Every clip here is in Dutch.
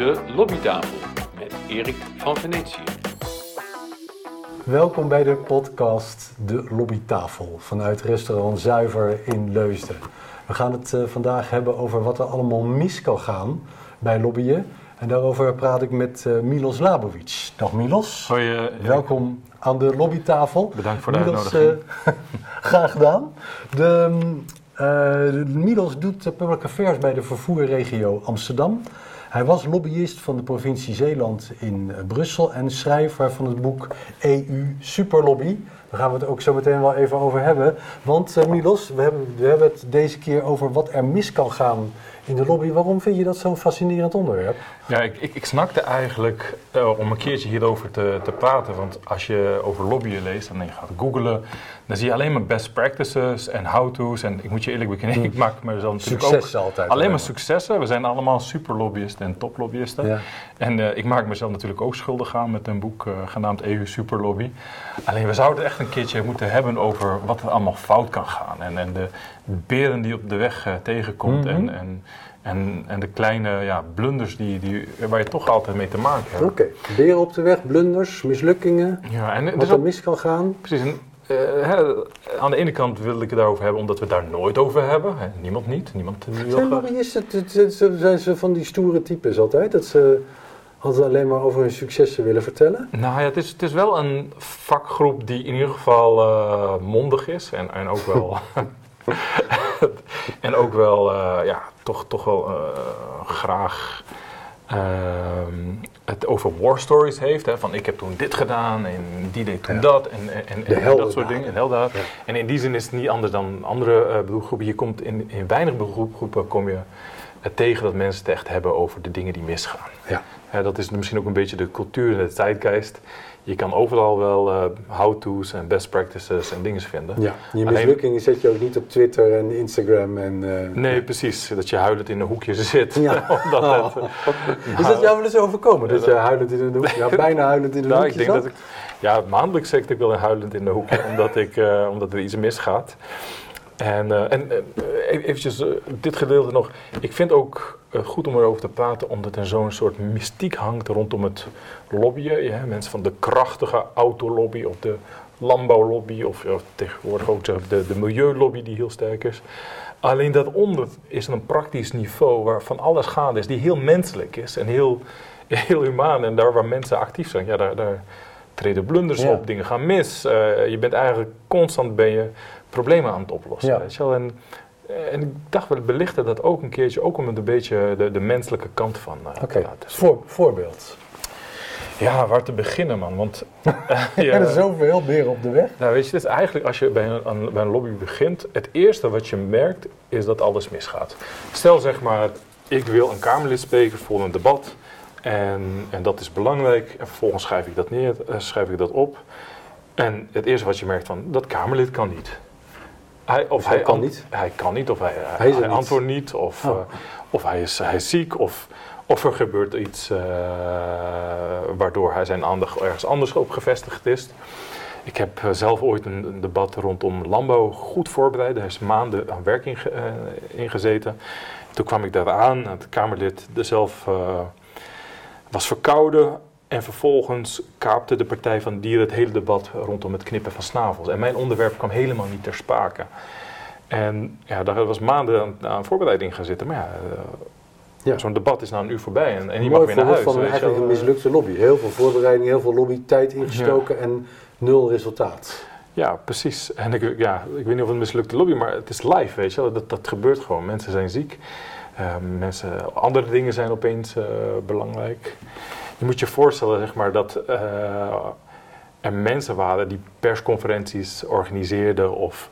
De Lobbytafel met Erik van Venetië. Welkom bij de podcast De Lobbytafel vanuit restaurant Zuiver in Leusden. We gaan het uh, vandaag hebben over wat er allemaal mis kan gaan bij lobbyen. En daarover praat ik met uh, Milos Labovic. Dag Milos. Hoi, uh, Welkom aan de lobbytafel. Bedankt voor de Milos, uitnodiging. graag gedaan. De, Milos doet public affairs bij de vervoerregio Amsterdam. Hij was lobbyist van de provincie Zeeland in Brussel en schrijver van het boek EU Superlobby. Daar gaan we het ook zo meteen wel even over hebben. Want uh, Milos, we hebben, we hebben het deze keer over wat er mis kan gaan in de lobby. Waarom vind je dat zo'n fascinerend onderwerp? Ja, ik, ik, ik snakte eigenlijk uh, om een keertje hierover te, te praten. Want als je over lobbyen leest en je gaat googlen, dan zie je alleen maar best practices en how-to's. En ik moet je eerlijk bekennen, ik maak mezelf natuurlijk successen ook altijd. alleen maar successen. We zijn allemaal superlobbyisten en toplobbyisten. Ja. En uh, ik maak mezelf natuurlijk ook schuldig aan met een boek uh, genaamd EU Superlobby. Alleen we zouden echt een keertje moeten hebben over wat er allemaal fout kan gaan. En, en de beren die op de weg tegenkomt. Mm -hmm. en, en, en, en de kleine ja, blunders die, die, waar je toch altijd mee te maken hebt. Oké, okay. beren op de weg, blunders, mislukkingen, ja, en, wat er mis kan gaan. Precies. En, uh, hè, aan de ene kant wil ik het daarover hebben omdat we het daar nooit over hebben. Hè, niemand niet. Niemand wil zijn zijn ze van die stoere types altijd? Dat ze altijd alleen maar over hun successen willen vertellen? Nou ja, het is, het is wel een vakgroep die in ieder geval uh, mondig is en, en ook wel... en ook wel, uh, ja, toch, toch wel uh, graag uh, het over war stories heeft. Hè, van ik heb toen dit gedaan en die deed toen ja. dat en, en, en dat soort dingen. En. Ja. en in die zin is het niet anders dan andere beroepsgroepen. Je komt in, in weinig beroepsgroepen kom je tegen dat mensen het echt hebben over de dingen die misgaan. Ja. Ja, dat is misschien ook een beetje de cultuur en de tijdgeest. Je kan overal wel uh, how-to's en best practices en dingen vinden. Ja, je mislukkingen zet je ook niet op Twitter en Instagram. En, uh, nee, precies. Dat je huilend in een hoekje zit. Ja. Omdat het, is dat jou wel eens overkomen? Dat je huilend in een hoekje, ja, bijna huilend in een nou, hoekje ik denk zat? dat ik, Ja, maandelijks zit ik wel huilend in een hoekje, omdat, ik, omdat er iets misgaat. En, uh, en uh, eventjes uh, dit gedeelte nog. Ik vind ook goed om erover te praten, omdat er zo'n soort mystiek hangt rondom het lobbyen. Ja, mensen van de krachtige autolobby of de landbouwlobby of, of tegenwoordig ook de, de milieulobby die heel sterk is. Alleen daaronder is een praktisch niveau waar van alles gaande is, die heel menselijk is en heel, heel humaan. En daar waar mensen actief zijn, ja, daar, daar treden blunders ja. op, dingen gaan mis. je bent eigenlijk constant ben je problemen aan het oplossen. Ja. Weet je wel? En, en ik dacht, we belichten dat ook een keertje, ook om het een beetje de, de menselijke kant van uh, Oké, okay. Voor, voorbeeld. Ja, waar te beginnen, man. Want uh, ja, er zijn zoveel beren op de weg. Nou, weet je, het is eigenlijk als je bij een, bij een lobby begint, het eerste wat je merkt is dat alles misgaat. Stel zeg maar, ik wil een Kamerlid spreken voor een debat en, en dat is belangrijk. En vervolgens schrijf ik dat neer, uh, schrijf ik dat op. En het eerste wat je merkt van, dat Kamerlid kan niet. Hij, of hij, hij kan niet? Hij kan niet, of hij, hij, hij antwoordt niet, of, Oh. uh, of hij, is, hij is ziek, of, of er gebeurt iets uh, waardoor hij zijn aandacht ergens anders op gevestigd is. Ik heb uh, zelf ooit een, een, debat rondom landbouw goed voorbereid. Daar is maanden aan werk in, ingezeten. Toen kwam ik daar aan, het Kamerlid zelf was verkouden. En vervolgens kaapte de Partij van Dieren het hele debat rondom het knippen van snavels. En mijn onderwerp kwam helemaal niet ter sprake. En ja, daar was maanden aan, aan voorbereiding gaan zitten. Maar ja, uh, ja. zo'n debat is na een uur voorbij en, en je mag weer naar huis. van eigenlijk een mislukte lobby. Heel veel voorbereiding, heel veel lobbytijd ingestoken ja. en nul resultaat. Ja, precies. En ik, ja, ik weet niet of het een mislukte lobby, maar het is live, weet je wel. Dat, dat gebeurt gewoon. Mensen zijn ziek. Uh, mensen, andere dingen zijn opeens uh, belangrijk. Je moet je voorstellen zeg maar, dat uh, er mensen waren die persconferenties organiseerden of,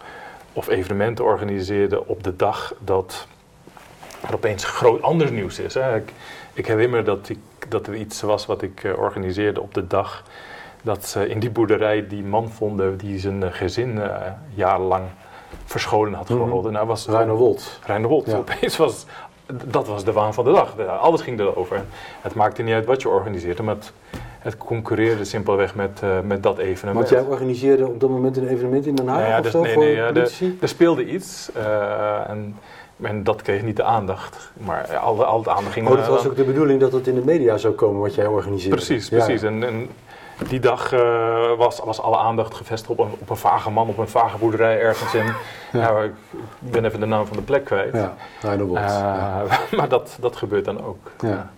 of evenementen organiseerden op de dag dat er opeens groot anders nieuws is. Hè. Ik, ik herinner dat, ik, dat er iets was wat ik uh, organiseerde op de dag dat ze in die boerderij die man vonden die zijn gezin uh, jarenlang verscholen had gehouden. Mhm. Mm -hmm. was Reiner Wold. Reiner Wold. Ja. Opeens was dat was de waan van de dag. Alles ging erover. Het maakte niet uit wat je organiseerde, maar het, het concurreerde simpelweg met, uh, met dat evenement. Want jij organiseerde op dat moment een evenement in Den Haag nou ja, of dus, zo nee, voor nee, ja? Er speelde iets uh, en En dat kreeg niet de aandacht. Maar al, al het aandacht ging... Oh, dat eh, was ook de bedoeling dat het in de media zou komen wat jij organiseerde. Precies, precies. ja. En, en die dag eh, was, was alle aandacht gevestigd op een, op een vage man, op een vage boerderij ergens in... Ja. ik ben even de naam van de plek kwijt. Ja. Eh. Maar dat, dat gebeurt dan ook. Ja.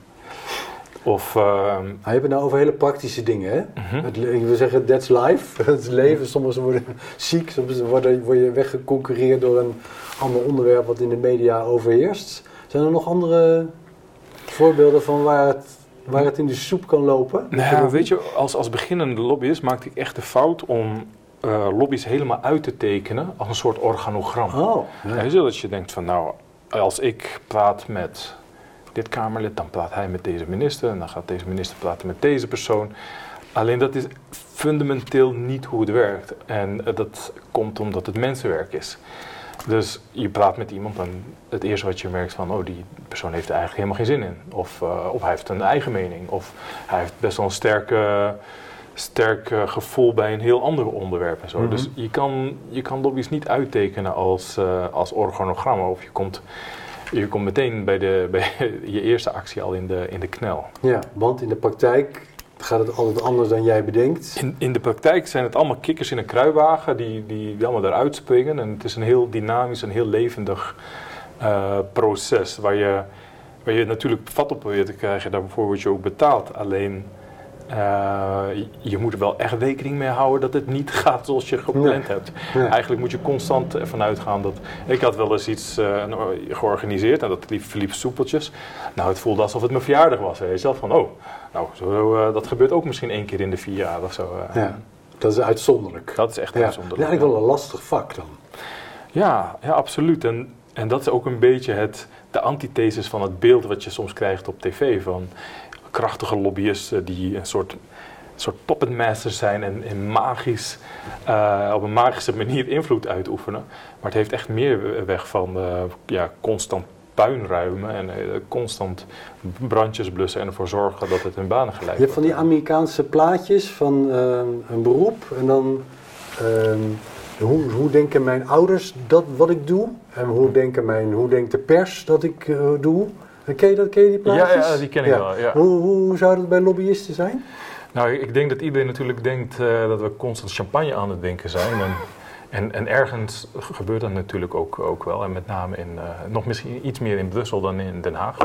Of... Nou, je hebt het nou over hele praktische dingen, hè? Het, le- ik wil zeggen, that's life. Het leven. Sommigen worden ziek, soms worden, word je weggeconcurreerd door een ander onderwerp wat in de media overheerst. Zijn er nog andere voorbeelden van waar het, waar het in de soep kan lopen? Nou ja, weet je, als, als beginnende lobbyist maakte ik echt de fout om eh, lobby's helemaal uit te tekenen als een soort organogram. Oh, Ja. ja. Weet je, dat je denkt van nou, als ik praat met dit Kamerlid, dan praat hij met deze minister en dan gaat deze minister praten met deze persoon. Alleen dat is fundamenteel niet hoe het werkt. En eh, dat komt omdat het mensenwerk is. Dus je praat met iemand en het eerste wat je merkt van, oh die persoon heeft er eigenlijk helemaal geen zin in. Of, eh, of hij heeft een eigen mening. Of hij heeft best wel een sterke, sterk eh, gevoel bij een heel ander onderwerp en zo. Mhm. Dus je kan, je kan lobby's niet uittekenen als, eh, als organogramma. Of je komt, je komt meteen bij, de, bij je eerste actie al in de, in de knel. ja, want in de praktijk gaat het altijd anders dan jij bedenkt. In, in de praktijk zijn het allemaal kikkers in een kruiwagen die, die, allemaal eruit springen. En het is een heel dynamisch en heel levendig eh, proces waar je, waar je natuurlijk vat op probeert te krijgen. Daarvoor word je ook betaald. Alleen eh, je- moet er wel echt rekening mee houden dat het niet gaat zoals je gepland hebt. Ja. Eigenlijk moet je constant ervan uitgaan dat... Ik had wel eens iets eh, georganiseerd en dat liep, verliep soepeltjes. Nou, het voelde alsof het mijn verjaardag was. Weet je wel, van oh, nou, zo, eh, dat gebeurt ook misschien één keer in de vier jaar of zo. Ja, dat is uitzonderlijk. Dat is echt ja. uitzonderlijk. Ja, eigenlijk wel een lastig vak dan. Ja, ja, absoluut. En, en dat is ook een beetje het, de antithesis van het beeld wat je soms krijgt op tv. Van krachtige lobbyisten die een soort, soort zijn en, en magisch, eh, op een magische manier invloed uitoefenen. Maar het heeft echt meer weg van eh, ja, constant puinruimen en eh, constant brandjes blussen en ervoor zorgen dat het in banen geleid Je hebt van die. Amerikaanse plaatjes van een beroep en dan ehm, hoe, hoe denken mijn ouders dat wat ik doe en hoe, denken mijn, hoe denkt de pers dat ik doe. Ken je, dat, ken je die plaatjes? Ja, ja, die ken ik wel, ja. Hoe, hoe zou dat bij lobbyisten zijn? Nou, ik denk dat iedereen natuurlijk denkt eh, dat we constant champagne aan het drinken zijn. En, en, en ergens gebeurt dat natuurlijk ook, ook wel. En met name in, eh, nog misschien iets meer in Brussel dan in Den Haag.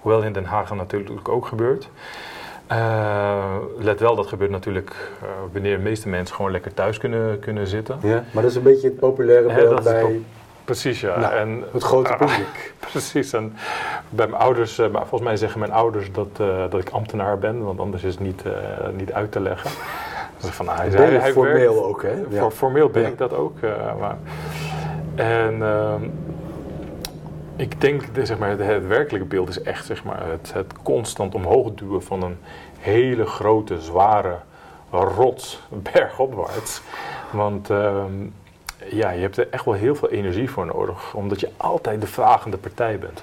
Hoewel in Den Haag dat natuurlijk ook gebeurt. Eh, let wel, dat gebeurt natuurlijk eh, wanneer de meeste mensen gewoon lekker thuis kunnen, kunnen zitten. Ja, maar dat is een beetje het populaire beeld bij Precies, ja. Nou, en, het grote publiek. Precies. En bij mijn ouders, eh, maar volgens mij zeggen mijn ouders dat, eh, dat ik ambtenaar ben, want anders is het niet, eh, niet uit te leggen. Dus van, ah, hij, Ben je hij, hij formeel werkt- ook, hè? Ja. voor- formeel ben Ja. ik dat ook. maar, en ehm, ik denk, de, zeg maar, het, het werkelijke beeld is echt zeg maar, het, het constant omhoog duwen van een hele grote, zware rots bergopwaarts. Want ehm, ja, je hebt er echt wel heel veel energie voor nodig, omdat je altijd de vragende partij bent.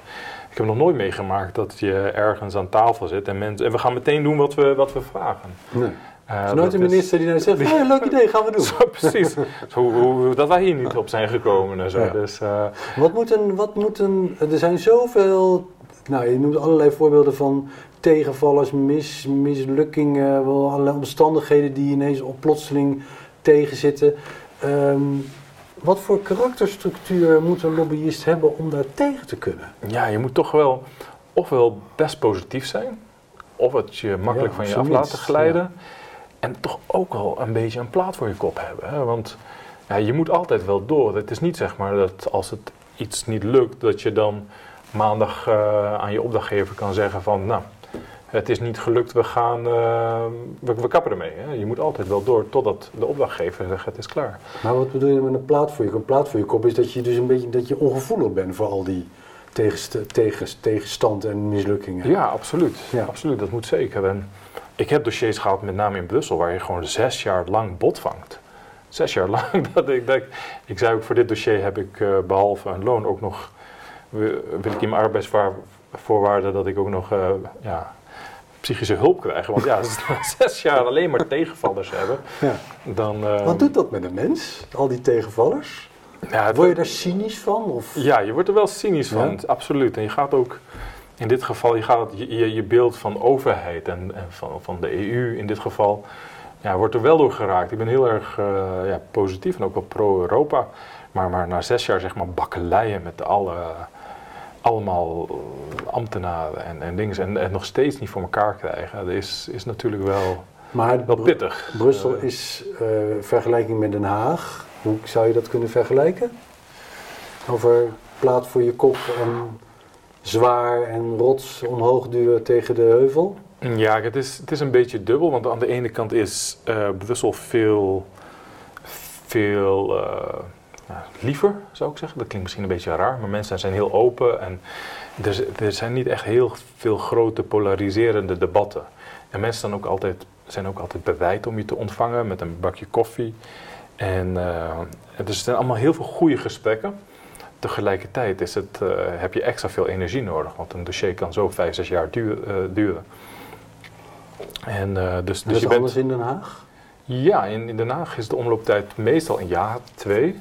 Ik heb nog nooit meegemaakt dat je ergens aan tafel zit en, mensen, en we gaan meteen doen wat we, wat we vragen. Nee. Eh, is nooit een minister die nou zegt, die- hey, leuk idee, gaan we doen. Zo, precies. Zo, hoe, hoe- dat wij hier niet op zijn gekomen en zo. Ja. Dus, eh, Wat moet een, wat moet een, er zijn zoveel, nou je noemt allerlei voorbeelden van tegenvallers, mis, mislukkingen, wel allerlei omstandigheden die ineens op plotseling tegenzitten. Ehm wat voor karakterstructuur moet een lobbyist hebben om daar tegen te kunnen? ja, je moet toch wel ofwel best positief zijn, of het je makkelijk Ja, van je af laten glijden. En toch ook wel een beetje een plaat voor je kop hebben. Hè? Want ja, je moet altijd wel door. Het is niet zeg maar dat als het iets niet lukt, dat je dan maandag eh, aan je opdrachtgever kan zeggen van nou, het is niet gelukt, we gaan, eh, we, we kappen ermee. Hè? Je moet altijd wel door totdat de opdrachtgever zegt het is klaar. Maar wat bedoel je met een plaat voor je kop? Een plaat voor je kop is dat je dus een beetje dat je ongevoelig bent voor al die tegenst, tegens, tegenstand en mislukkingen. Ja, absoluut. Ja. absoluut. Dat moet zeker. En ik heb dossiers gehad, met name in Brussel, waar je gewoon zes jaar lang bot vangt. Zes jaar lang. Dat ik, dat ik, ik zei ook, voor dit dossier heb ik eh, behalve een loon ook nog, wil wil ik in mijn arbeidsvoorwaarden dat ik ook nog eh, ja, psychische hulp krijg. Want ja, als we zes jaar alleen maar tegenvallers hebben, Ja. dan... eh, Wat doet dat met een mens, al die tegenvallers? Ja, het- Word je er cynisch van? Of? Ja, je wordt er wel cynisch van, absoluut. En je gaat ook, in dit geval, je gaat je, je, je beeld van overheid en, en van, van de EU in dit geval, ja, wordt er wel door geraakt. Ik ben heel erg eh, ja, positief en ook wel pro-Europa. Maar, maar na zes jaar, zeg maar, bakkeleien met alle, allemaal ambtenaren en, en dingen en, en nog steeds niet voor elkaar krijgen, dat is, is natuurlijk wel, Maar wel pittig. Brussel Eh, is eh, vergelijking met Den Haag. Hoe zou je dat kunnen vergelijken? Over plaat voor je kop en zwaar en rots omhoog duwen tegen de heuvel. Ja, het is, het is een beetje dubbel, want aan de ene kant is eh, Brussel veel, veel eh, liever, zou ik zeggen. Dat klinkt misschien een beetje raar, maar mensen zijn heel open en er, er zijn niet echt heel veel grote polariserende debatten. En mensen zijn ook altijd, zijn ook altijd bereid om je te ontvangen met een bakje koffie. En eh, dus er zijn allemaal heel veel goede gesprekken. Tegelijkertijd is het, eh, heb je extra veel energie nodig, want een dossier kan zo vijf, zes jaar duur- eh, duren. En, dus, Dus dus dat je is anders bent, in Den Haag? Ja, in, in Den Haag is de omlooptijd meestal een jaar, twee.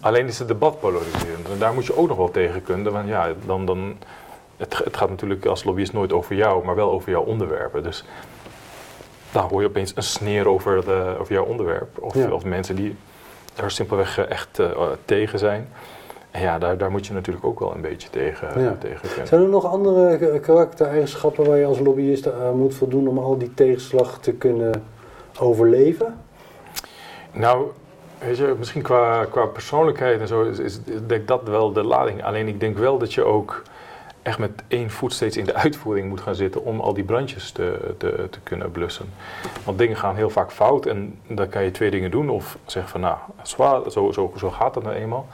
Alleen is het debat polariserend. En daar moet je ook nog wel tegen kunnen. Want ja, dan, dan, het, het gaat natuurlijk als lobbyist nooit over jou, maar wel over jouw onderwerpen. Dus dan hoor je opeens een sneer over, de, over jouw onderwerp. Of, Ja. of mensen die daar simpelweg eh, echt eh, tegen zijn. En ja, daar, daar moet je natuurlijk ook wel een beetje tegen, Ja. tegen kunnen. Zijn er nog andere karaktereigenschappen waar je als lobbyist aan moet voldoen om al die tegenslag te kunnen overleven? Nou, weet je, misschien qua, qua persoonlijkheid en zo is, is denk dat wel de lading. Alleen ik denk wel dat je ook echt met één voet steeds in de uitvoering moet gaan zitten om al die brandjes te, te, te kunnen blussen. Want dingen gaan heel vaak fout en dan kan je twee dingen doen. Of zeggen van nou, zwaar, zo, zo, zo gaat het nou eenmaal.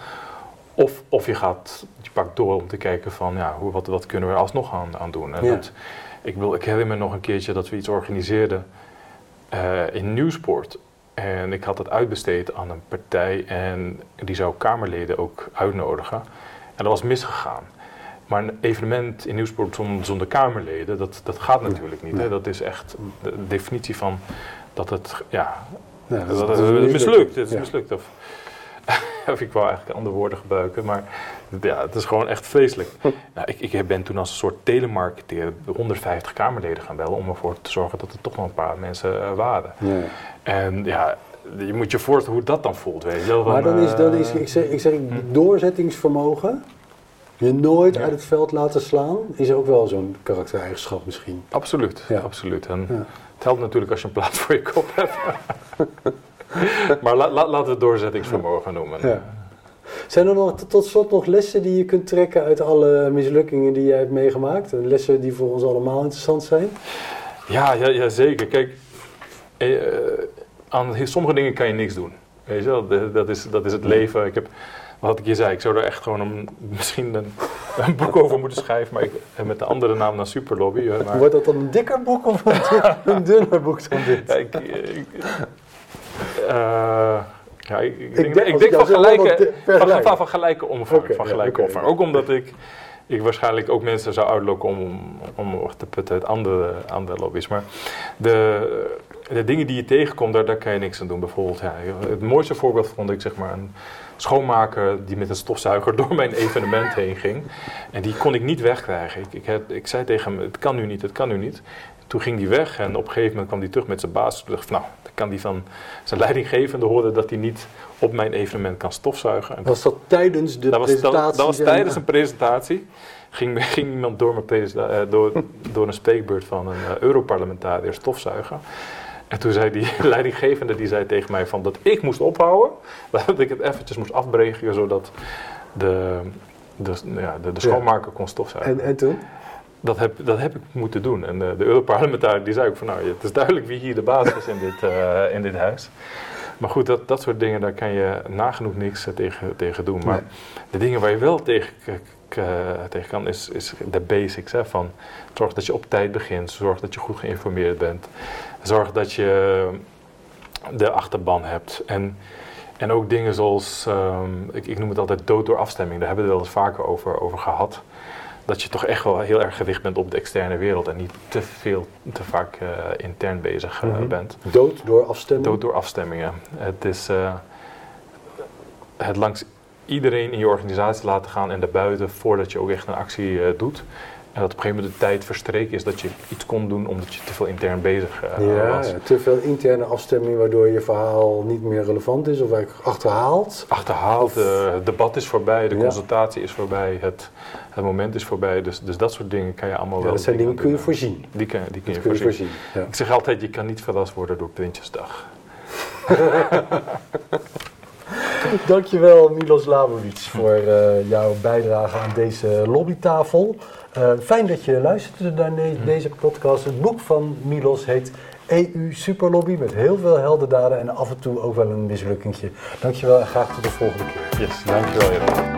Of, of je gaat, je pakt door om te kijken van ja, hoe, wat, wat kunnen we er alsnog aan, aan doen. En Ja. dat, ik, wil, ik herinner me nog een keertje dat we iets organiseerden eh, in Nieuwsport. En ik had het uitbesteed aan een partij en die zou Kamerleden ook uitnodigen. En dat was misgegaan. Maar een evenement in Nieuwsport zonder, zonder Kamerleden, dat, dat gaat natuurlijk niet. Hè? Dat is echt de definitie van dat het, ja, Ja, dat, is mislukt. Het is mislukt. Of, of ik wou eigenlijk andere woorden gebruiken, maar ja, het is gewoon echt vreselijk. Nou, ik, ik ben toen als een soort telemarketeer de 150 Kamerleden gaan bellen om ervoor te zorgen dat er toch nog een paar mensen eh, waren. Ja. En ja, je moet je voorstellen hoe dat dan voelt, weet je wel. Maar dan is, dan eh, is ik zeg, ik zeg doorzettingsvermogen, je nooit Ja. uit het veld laten slaan, is ook wel zo'n karaktereigenschap misschien. Absoluut, Ja. absoluut. En Ja. het helpt natuurlijk als je een plaat voor je kop hebt. maar la, la- laten we het doorzettingsvermogen noemen. Ja. Zijn er nog tot slot nog lessen die je kunt trekken uit alle mislukkingen die jij hebt meegemaakt? En Lessen die voor ons allemaal interessant zijn? Ja, ja, ja zeker. Kijk, eh, aan he- sommige dingen kan je niks doen. Weet je wel, dat is, dat is het leven. Ik heb, wat ik je zei, ik zou er echt gewoon een, misschien een, een boek over moeten schrijven, maar ik, eh, met de andere naam dan Superlobby. eh, Maar, Wordt dat dan een dikker boek of een, een dunner boek dan dit? ja, ik, ik, eh, ja, ik, ik denk, denk- ik als denk ik van, gelijke, van, gelijke omvang. Van ja, gelijke omvang. Ook omdat ik, ik waarschijnlijk ook mensen zou uitlokken om, om te putten uit andere, andere lobby's. Maar de, de dingen die je tegenkomt, daar, daar kan je niks aan doen. Bijvoorbeeld, ja, het mooiste voorbeeld vond ik zeg maar een schoonmaker die met een stofzuiger door mijn evenement heen ging. En die kon ik niet wegkrijgen. Ik, ik, zei tegen hem, het kan nu niet, het kan nu niet. Toen ging hij weg en op een gegeven moment kwam hij terug met zijn baas. Toen dacht ik, van, nou, kan die van zijn leidinggevende horen dat hij niet op mijn evenement kan stofzuigen. En Was dat tijdens de dat was, dat, presentatie? dat was tijdens een presentatie. Ging, ging iemand door, mijn eh, door, door een spreekbeurt van een eh, Europarlementariër stofzuigen. En toen zei die leidinggevende die zei tegen mij van dat ik moest ophouden. Dat ik het eventjes moest afbreken zodat de, de, ja, de, de schoonmaker kon stofzuigen. En, en toen? Dat, heb, dat heb ik moeten doen. En eh, de Europarlementariër die zei ook van nou, het is duidelijk wie hier de baas is in dit, eh, in dit huis. Maar goed, dat, dat soort dingen, daar kan je nagenoeg niks eh, tegen, tegen doen. Maar Nee. de dingen waar je wel tegen, k- tegen kan, is, is de basics. Hè, van zorg dat je op tijd begint, zorg dat je goed geïnformeerd bent. Zorg dat je de achterban hebt. En, en ook dingen zoals, ehm, ik, ik noem het altijd dood door afstemming. Daar hebben we het wel eens vaker over, over gehad. Dat je toch echt wel heel erg gericht bent op de externe wereld en niet te veel, te vaak eh, intern bezig eh, Mhm. bent. Dood door afstemming? Dood door afstemmingen. Het is eh, het langs iedereen in je organisatie laten gaan en daarbuiten voordat je ook echt een actie doet. En dat op een gegeven moment de tijd verstreken is dat je iets kon doen omdat je te veel intern bezig eh, Ja, was. ja, te veel interne afstemming waardoor je verhaal niet meer relevant is of eigenlijk achterhaalt. Achterhaald, eh, het debat is voorbij, de Ja. consultatie is voorbij, het, het moment is voorbij. Dus, dus dat soort dingen kan je allemaal Ja, wel. dat zijn dingen kun je voorzien. Die kun, die kun je kun je voorzien. voorzien. Ja. Ik zeg altijd, je kan niet verrast worden door Prinsjesdag. Dankjewel Milos Labovic voor eh, jouw bijdrage aan deze lobbytafel. Eh, fijn dat je luisterde naar ne- deze podcast. Het boek van Milos heet EU Superlobby met heel veel heldendaden en af en toe ook wel een mislukkingje. Dankjewel en graag tot de volgende keer. Yes, dankjewel Jeroen.